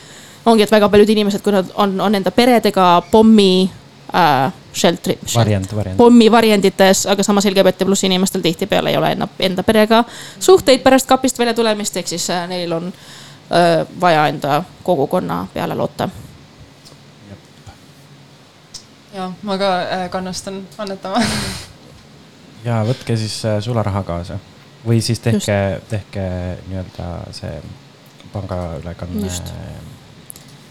ongi, et väga paljud inimesed, kui nad on, on enda peredega pommi äh, shelter'i. variant, variant. pommivarjendites, aga samas LGBT pluss inimestel tihtipeale ei ole enda, enda perega suhteid pärast kapist välja tulemist, ehk siis äh, neil on äh, vaja enda kogukonna peale loota. Ja ma ka äh, kannustan annetama. ja võtke siis äh, sularaha kaasa või siis tehke, tehke nii-öelda see pangaülekanne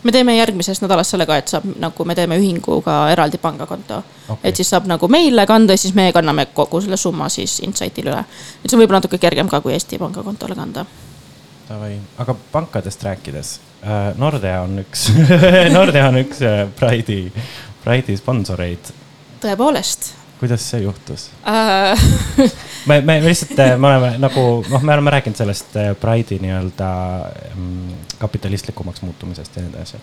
me teeme järgmisest nädalast selle ka, et saab nagu me teeme ühinguga eraldi pangakonto Okei. et siis saab nagu meile kanda ja siis meie kanname kogu selle summa siis Insightile üle. et see on võib-olla natuke kergem ka kui Eesti pangakontole kanda. Davai, aga pankadest rääkides, Nordea on üks, Nordea on üks äh, Pride'i Pride'i sponsoreid, tõepoolest kuidas see juhtus? äh,. me, me lihtsalt, me oleme nagu noh, me oleme rääkinud sellest äh, Pride'i nii-öelda mm, kapitalistlikumaks muutumisest ja nii edasi.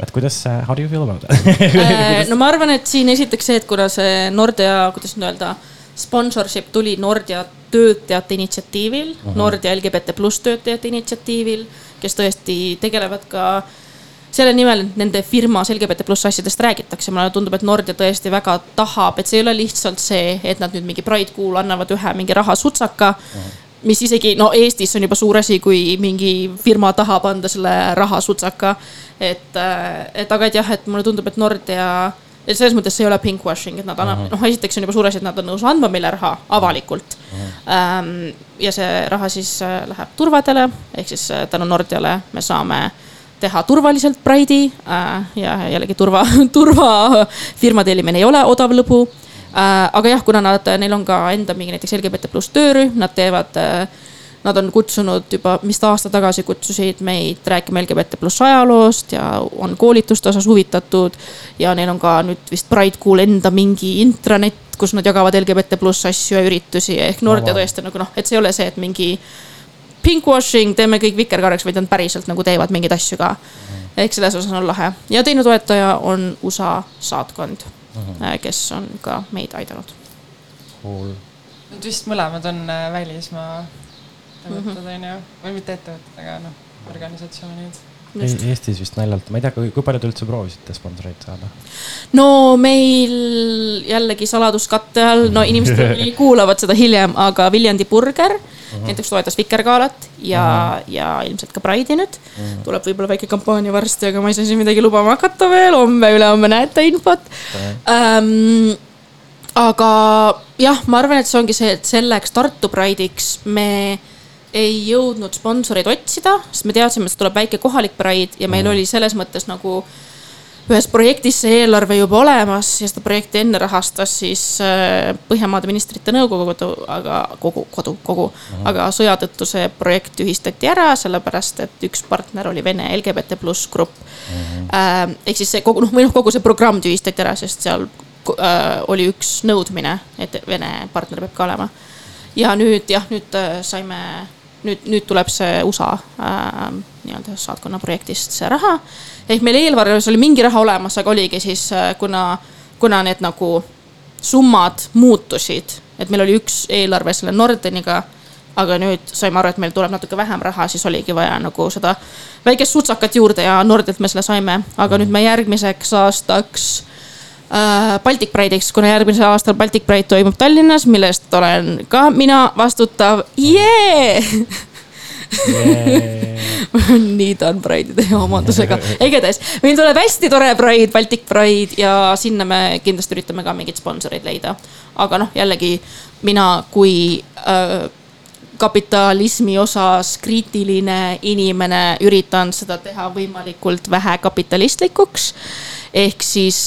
et kuidas, how do you feel about it? Äh, no ma arvan, et siin esiteks see, et kuna see Nordea, kuidas nüüd öelda, sponsorship tuli Nordea töötajate initsiatiivil uh, -huh. Nordea LGBT pluss töötajate initsiatiivil, kes tõesti tegelevad ka selle nimel, et nende firmas LGBT pluss asjadest räägitakse, mulle tundub, et Nordea tõesti väga tahab, et see ei ole lihtsalt see, et nad nüüd mingi Pride kuul annavad ühe mingi rahasutsaka uh. -huh mis isegi no Eestis on juba suur asi, kui mingi firma tahab anda selle rahasutsaka. et, et aga et jah, et mulle tundub, et Nordea, et selles mõttes see ei ole pinkwashing, et nad annavad, noh, esiteks on juba suur asi, et nad on nõus andma meile raha avalikult. ja see raha siis äh, läheb turvadele, ehk siis äh, tänu Nordeale me saame teha turvaliselt Pride'i äh, ja jällegi turva, turvafirma tellimine ei ole odav lõbu äh,. aga jah, kuna nad, neil on ka enda mingi näiteks LGBT pluss töörühm, nad teevad äh, Nad on kutsunud juba, mis ta aasta tagasi kutsusid meid rääkima LGBT pluss ajaloost ja on koolituste osas huvitatud. ja neil on ka nüüd vist Pride Cool enda mingi intranet, kus nad jagavad LGBT pluss asju ja üritusi ehk Nordea tõesti nagu noh, et see ei ole see, et mingi pinkwashing, teeme kõik vikerkaareks, vaid nad päriselt nagu teevad mingeid asju ka. ehk selles osas on lahe ja teine toetaja on USA saatkond, kes on ka meid aidanud. cool. Nad vist mõlemad on äh, välismaa ettevõtted onju, või mitte ettevõtted, aga noh, organisatsioonid. Just. Eestis vist naljalt, ma ei tea, kui palju te üldse proovisite sponsoreid saada? no meil jällegi saladuskatte all, no inimesed kuulavad seda hiljem, aga Viljandi burger uh -huh. näiteks toetas Vikerkaalat ja uh, -huh. ja ilmselt ka Pride'i nüüd uh. -huh. tuleb võib-olla väike kampaania varsti, aga ma ei saa siin midagi lubama hakata veel, homme-ülehomme näete infot uh. -huh. Um, aga jah, ma arvan, et see ongi see, et selleks Tartu Pride'iks me ei jõudnud sponsoreid otsida, sest me teadsime, et tuleb väike kohalik Pride ja meil oli selles mõttes nagu ühes projektis see eelarve juba olemas ja seda projekti enne rahastas siis äh, Põhjamaade ministrite nõukogu, aga kogu, kodu, kogu, aga sõja tõttu see projekt tühistati ära, sellepärast et üks partner oli Vene LGBT pluss grupp. ehk siis see kogu, noh, või noh, kogu see programm tühistati ära, sest seal äh, oli üks nõudmine, et Vene partner peab ka olema. ja nüüd jah, nüüd äh, saime, nüüd, nüüd tuleb see USA äh, nii-öelda saatkonna projektist see raha ehk meil eelarves oli mingi raha olemas, aga oligi siis äh, kuna, kuna need nagu summad muutusid, et meil oli üks eelarve selle Nordeniga. aga nüüd saime aru, et meil tuleb natuke vähem raha, siis oligi vaja nagu seda väikest sutsakat juurde ja Nordelt me selle saime, aga nüüd me järgmiseks aastaks Baltic Pride'iks, kuna järgmisel aastal Baltic Pride toimub Tallinnas, millest olen ka mina vastutav, jee nii ta on Pride'ide omandusega, igatahes meil tuleb hästi tore Pride, Baltic Pride ja sinna me kindlasti üritame ka mingeid sponsoreid leida. aga noh, jällegi mina kui äh, kapitalismi osas kriitiline inimene üritan seda teha võimalikult vähe kapitalistlikuks. Ehk siis,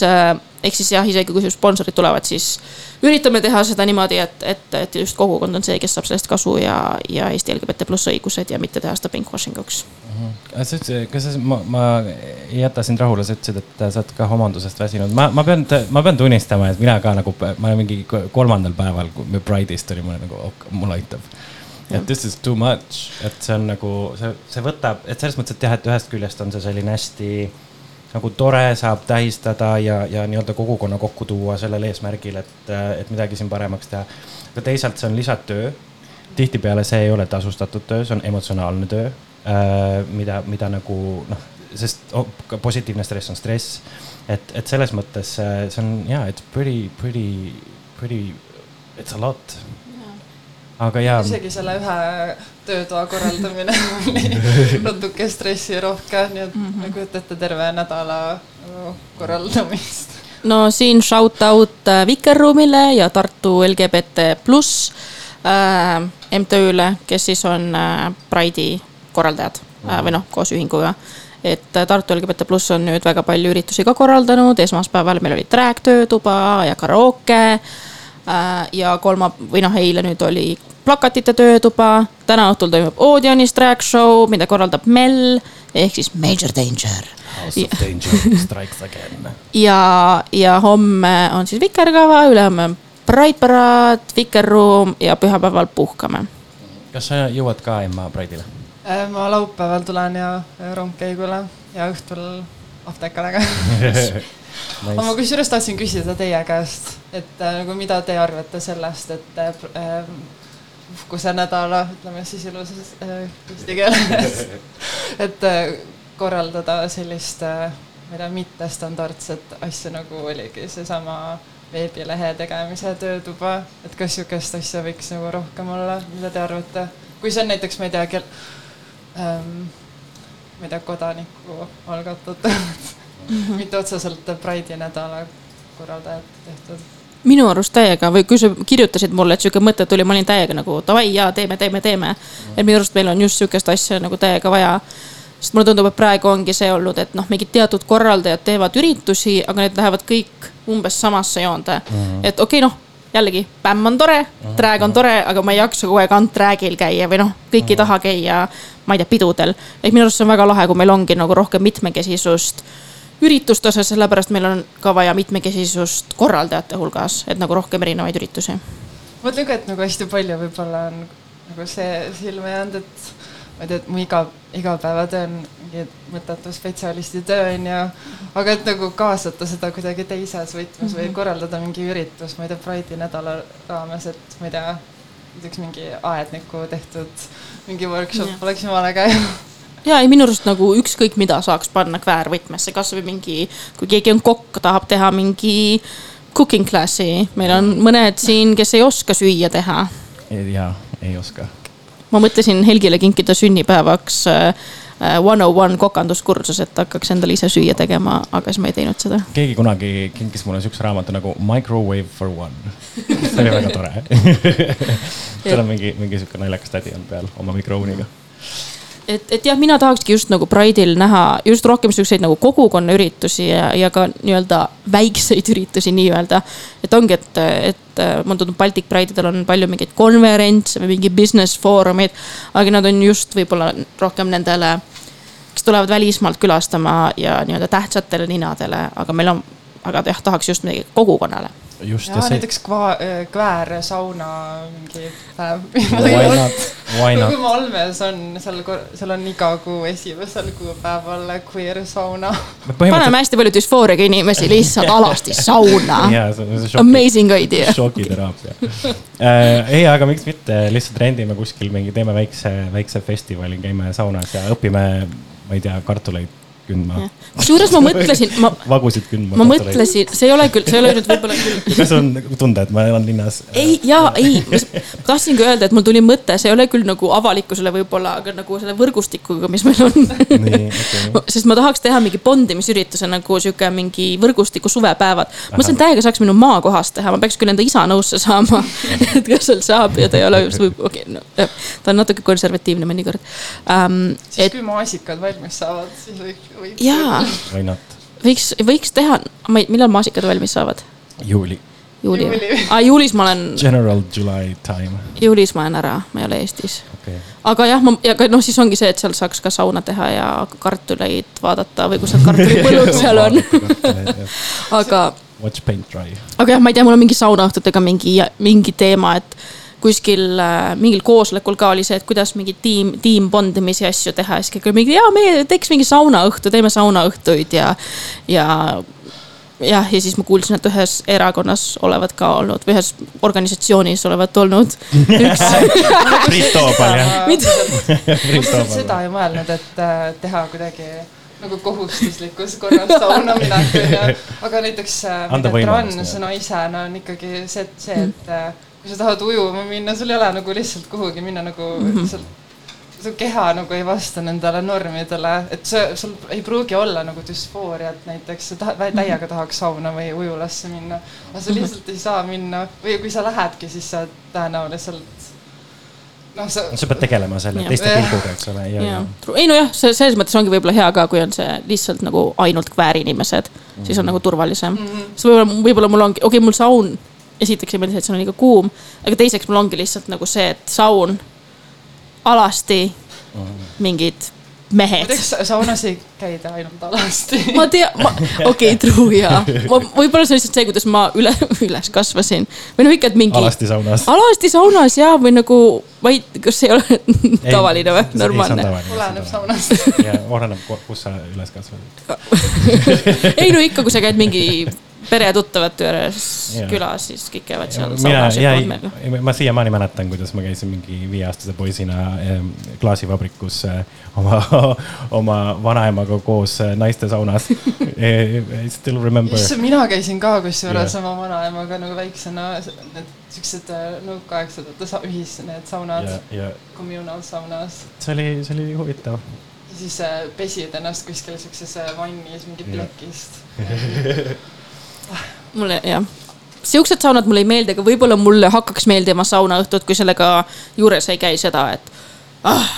ehk siis jah, isegi kui sponsorid tulevad, siis üritame teha seda niimoodi, et, et, et just kogukond on see, kes saab sellest kasu ja, ja Eesti LGBT pluss õigused ja mitte teha seda pinkwashing uks. sa ütlesid, kas sa, ma, ma ei jäta sind rahule, sa ütlesid, et sa oled ka homondusest väsinud. ma, ma pean, ma pean tunnistama, et mina ka nagu, ma olen mingi kolmandal päeval, kui me Pride'ist oli, ma nagu, mulle aitab. et this is too much, et see on nagu, see, see võtab, et selles mõttes, et jah, et ühest küljest on see selline hästi nagu tore saab tähistada ja, ja nii-öelda kogukonna kokku tuua sellel eesmärgil, et, et midagi siin paremaks teha. aga teisalt see on lisatöö. tihtipeale see ei ole tasustatud töö, see on emotsionaalne töö, mida, mida nagu noh, sest oh, positiivne stress on stress. et, et selles mõttes äh, see on ja, it's pretty, pretty, pretty, it's a lot. aga jaa, isegi selle ühe töötoa korraldamine oli natuke stressirohke, nii et mm -hmm. nagu kujutate terve nädala nagu korraldamist. no siin shout out äh, Vikerruumile ja Tartu LGBT pluss äh, MTÜ-le, kes siis on äh, Pride'i korraldajad äh, või noh, koos ühinguga. et äh, Tartu LGBT pluss on nüüd väga palju üritusi ka korraldanud, esmaspäeval meil oli track töötuba ja karaoke äh,. ja kolma või noh, eile nüüd oli plakatite töötuba, täna õhtul toimub Odeonis track show, mida korraldab Mel ehk siis Major Danger House of Danger strikes again. ja, ja homme on siis Vikerkava, ülehomme on Pride paraad, Vikerruum ja pühapäeval puhkame. kas sa jõuad ka Emma Pride'ile? Äh, ma laupäeval tulen ja äh, rongkäigule ja õhtul apteekale ka. aga ma kusjuures tahtsin küsida teie käest, et äh, nagu mida te arvate sellest, et äh, pr- äh, uhkuse nädala, ütleme siis ilusas äh, eesti keeles, et äh, korraldada sellist, ma ei tea, mittestandardset asja, nagu oligi seesama veebilehe tegemise töötuba, et kas sihukest asja võiks nagu rohkem olla, mida te arvate? kui see on näiteks, ma ei tea, kel- ähm,, ma ei tea, kodaniku algatatud -hmm. mitte otseselt Pride'i nädala korraldajad tehtud. Minu arust täiega või kui sa kirjutasid mulle, et sihuke mõte tuli, ma olin täiega nagu davai ja teeme, teeme, teeme. et minu arust meil on just sihukest asja nagu täiega vaja. sest mulle tundub, et praegu ongi see olnud, et noh, mingid teatud korraldajad teevad üritusi, aga need lähevad kõik umbes samasse joonde mm. -hmm. et okei okay,, noh jällegi, bämm on tore, drag on tore, aga ma ei jaksa kogu aeg antraagil käia või noh, kõik ei taha käia, ma ei tea, pidudel. et minu arust see on väga lahe, kui meil ongi nagu rohkem mitmekesisust ürituste osas, sellepärast meil on ka vaja mitmekesisust korraldajate hulgas, et nagu rohkem erinevaid üritusi. mõtlen ka, et nagu hästi palju võib-olla on nagu see silma jäänud, et ma ei tea, et mu iga, igapäevatöö on mingi mõttetu spetsialisti töö on ju, aga et nagu kaasata seda kuidagi teises võtmes mm -hmm. või korraldada mingi üritus, ma ei tea, Pride'i nädala raames, et ma ei tea, näiteks mingi aedniku tehtud mingi workshop Jah. oleks jumala käiv. ja ei, minu arust nagu ükskõik mida saaks panna kväärvõtmesse, kasvõi mingi, kui keegi on kokk, tahab teha mingi cooking class'i, meil on mõned siin, kes ei oska süüa teha. jaa, ei oska. ma mõtlesin Helgile kinkida sünnipäevaks äh, one oh one kokanduskursus, et hakkaks endale ise süüa tegema, aga siis ma ei teinud seda. keegi kunagi kinkis mulle siukse raamatu nagu Microwave for one. see oli väga tore. seal on mingi, mingi siuke naljakas tädi on peal oma mikrooniga. et, et jah, mina tahakski just nagu Pride'il näha just rohkem siukseid nagu kogukonnaüritusi ja, ja ka nii-öelda väikseid üritusi nii-öelda. et ongi, et, et äh, mulle tundub Baltic Pride'idel on palju mingeid konverentse või mingi business foorumid, aga nad on just võib-olla rohkem nendele, kes tulevad välismaalt külastama ja nii-öelda tähtsatele ninadele, aga meil on, aga jah, tahaks just midagi kogukonnale. Just ja ja see, näiteks kva-, kväär sauna mingi päev. why not, why kui. Malmes on seal, seal on iga kuu esimesel kuupäeval queer sauna. paneme hästi palju düsfooriaga inimesi lihtsalt alasti sauna. jaa, šoki, Amazing idea. šokiteraapia äh,. ei, aga miks mitte, lihtsalt rendime kuskil mingi, teeme väikse, väikse festivali, käime saunas ja õpime, ma ei tea, kartuleid kündma, kusjuures ma mõtlesin, ma, vagusid kündma. ma. mõtlesin, see ei ole küll, see ei ole nüüd võib-olla küll. kuidas on tunda, et ma elan linnas? ei, jaa, ei, ma tahtsingi öelda, et mul tuli mõte, see ei ole küll nagu avalikkusele võib-olla, aga nagu selle võrgustikuga, mis meil on. nii, okei. sest ma tahaks teha mingi bondimisürituse nagu sihuke mingi võrgustiku suvepäevad. ma mõtlesin, et täiega saaks minu maakohas teha, ma peaks küll enda isa nõusse saama, et kas seal saab ja ta ei ole just võib, okei okay, no,, ta on natuke konservatiivne mõnikord um,. siis et kui maasikad valmis saavad, siis võiks. jaa, võiks, võiks teha, ma ei, millal maasikad valmis saavad? juuli, juuli Juuli. aa, juulis ma olen, general July time, juulis ma olen ära, ma ei ole Eestis okei okay.. aga jah, ma, ja ka noh, siis ongi see, et seal saaks ka sauna teha ja kartuleid vaadata või kus need kartulipõllud seal on. aga, Watch paint dry. aga jah, ma ei tea, mul on mingi saunaõhtutega mingi, mingi teema, et kuskil äh, mingil koosolekul ka oli see, et kuidas mingi tiim, tiim bondimisi asju teha. Ja siis kõik oli mingi, jaa, meie teeks mingi saunaõhtu, teeme saunaõhtuid ja, ja jah, ja siis ma kuulsin, et ühes erakonnas olevat ka olnud või ühes organisatsioonis olevat olnud üks Priit Toobal jah, Mida? Ma seda ei mõelnud, et äh, teha kuidagi nagu kohustuslikus korras sauna minek onju, aga näiteks äh, Anda ei tea, võimalus, transnaisena on ikkagi see, see, et äh, kui sa tahad ujuma minna, sul ei ole nagu lihtsalt kuhugi minna nagu lihtsalt su keha nagu ei vasta nendele normidele, et see, sul ei pruugi olla nagu düsfooriat näiteks, sa tahad, täiega tahaks sauna või ujulasse minna, aga sa lihtsalt ei saa minna. Või kui sa lähedki, siis sa tõenäoliselt noh, sa sa pead tegelema selle teiste pilguga, eks ole, ei nojah, see selles mõttes ongi võib-olla hea ka, kui on see lihtsalt nagu ainult kväärinimesed, siis on nagu turvalisem. Mm. -hmm. siis võib-olla, võib-olla mul ongi, okei okay,, mul saun, esiteks ei meeldi see, et see on liiga kuum, aga teiseks mul ongi lihtsalt nagu see, et saun, alasti, mingid mehed. saunas ei käida ainult alasti. ma tean, ma, okei okay,, true jaa. ma, võib-olla see on lihtsalt see, kuidas ma üle, üles kasvasin. või noh, ikka, et mingi. alasti saunas. alasti saunas ja, või nagu, ma ei, kas see ei ole tavaline või, normaalne? oleneb saunast. ja oleneb, kus sa üles kasvasid. ei no ikka, kui sa käid mingi peretuttavate juures külas, siis kõik käivad seal saunas ja koodmega., ma siiamaani mäletan, kuidas ma käisin mingi viieaastase poisina eh, klaasivabrikus eh, oma, oma vanaemaga koos eh, naiste saunas. I still remember. issand, mina käisin ka kusjuures Jah. oma vanaemaga nagu väiksena, need siuksed nõukaaegsed sa- ühis, need saunad ja, ja communal saunas. see oli, see oli huvitav. siis pesid ennast kuskil siukses vannis mingit Jah. plekist. mulle jah, siuksed saunad mulle ei meeldi, aga võib-olla mulle hakkaks meeldima saunaõhtud, kui sellega juures ei käi seda, et ah,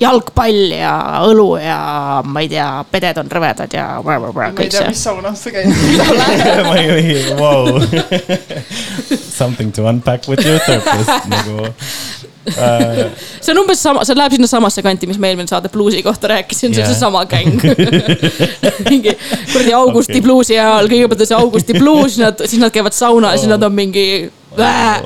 jalgpall ja õlu ja ma ei tea, peded on rõvedad ja ma ei kõik tea, see mis. saunas sa käid. ma ei, ei, vau. Something to unpack with your therapist nagu uh. see on umbes sama, see läheb sinnasamasse kanti, mis ma eelmine saade bluusi kohta rääkisin, see on seesama gäng. mingi kuradi Augusti Okei. bluusi ajal, kõigepealt on see Augusti bluus, nad, siis nad käivad saunas ja siis nad on mingi,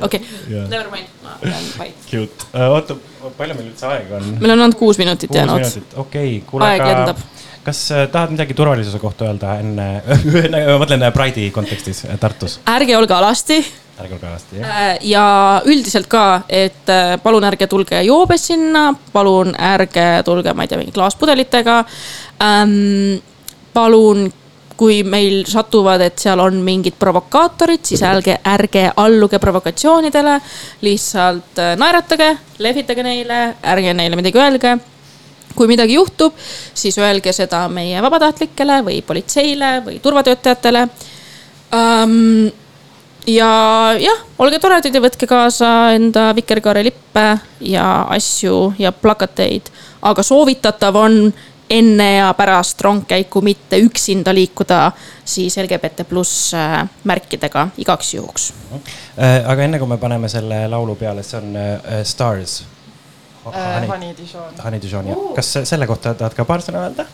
okei, Jah. never mind, ma jään vait. Cute uh,, oota, palju meil üldse aega on? meil on ainult kuus minutit jäänud. okei okay,, kuule, aga lendab. kas äh, tahad midagi turvalisuse kohta öelda enne, ma mõtlen äh, Pride'i kontekstis äh, Tartus, ärge olge alasti ärge olge alasti, jah. Ja üldiselt ka, et palun ärge tulge joobes sinna, palun ärge tulge, ma ei tea, mingi klaaspudelitega ähm,. palun, kui meil satuvad, et seal on mingid provokaatorid, siis ärge, ärge alluge provokatsioonidele. lihtsalt äh, naeratage, lehvitage neile, ärge neile midagi öelge kui midagi juhtub, siis öelge seda meie vabatahtlikele või politseile või turvatöötajatele um,. ja jah, olge toredad ja võtke kaasa enda vikerkaarelippe ja asju ja plakateid, aga soovitatav on enne ja pärast rongkäiku mitte üksinda liikuda siis LGBT pluss äh, märkidega igaks juhuks. Äh, aga enne kui me paneme selle laulu peale, see on uh, Stars. Äh, Honey Dijon. Honey Dijon, jah. kas selle kohta tahad ka paar sõna öelda?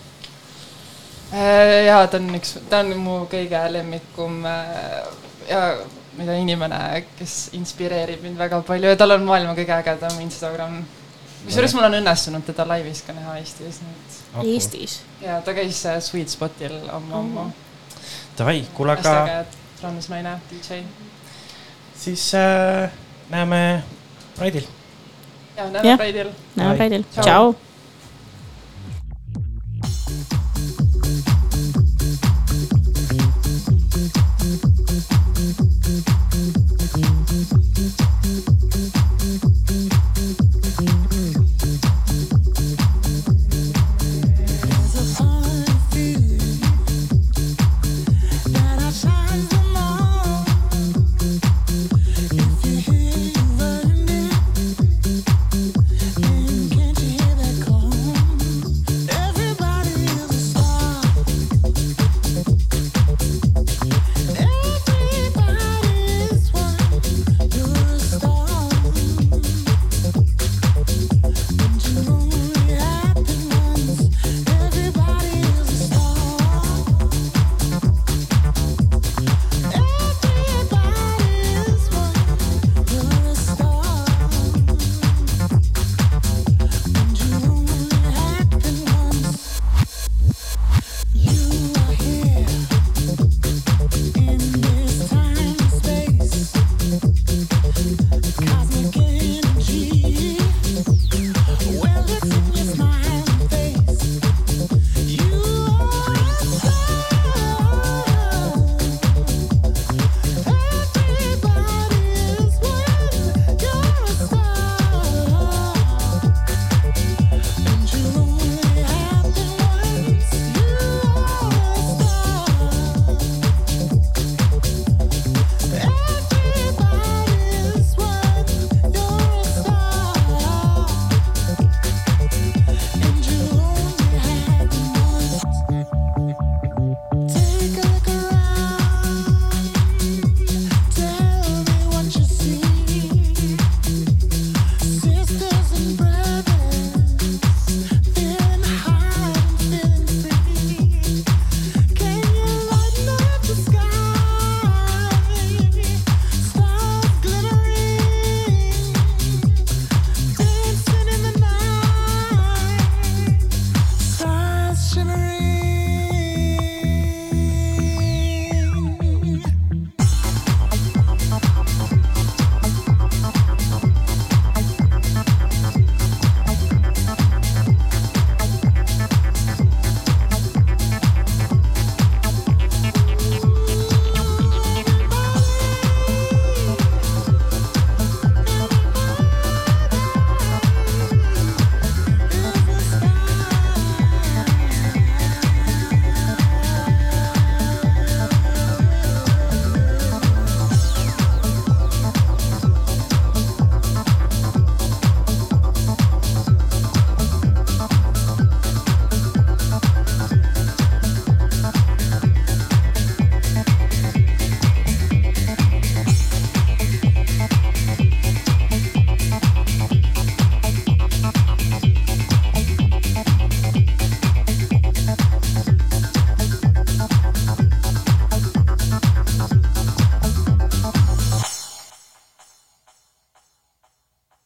Äh, ja ta on üks, ta on mu kõige lemmikum äh, ja tea, inimene, kes inspireerib mind väga palju ja tal on maailma kõige ägedam Instagram. Kusjuures mul on õnnestunud teda laivis ka näha Eestis nüüd. Eestis. ja ta käis äh, Sweet Spotil ammu-ammu. Davai, kuule, hästi aga äge transnaine, DJ. siis äh, näeme Pride'il. ja Jah. näeme Pride'il. näeme. Pride'il, tšau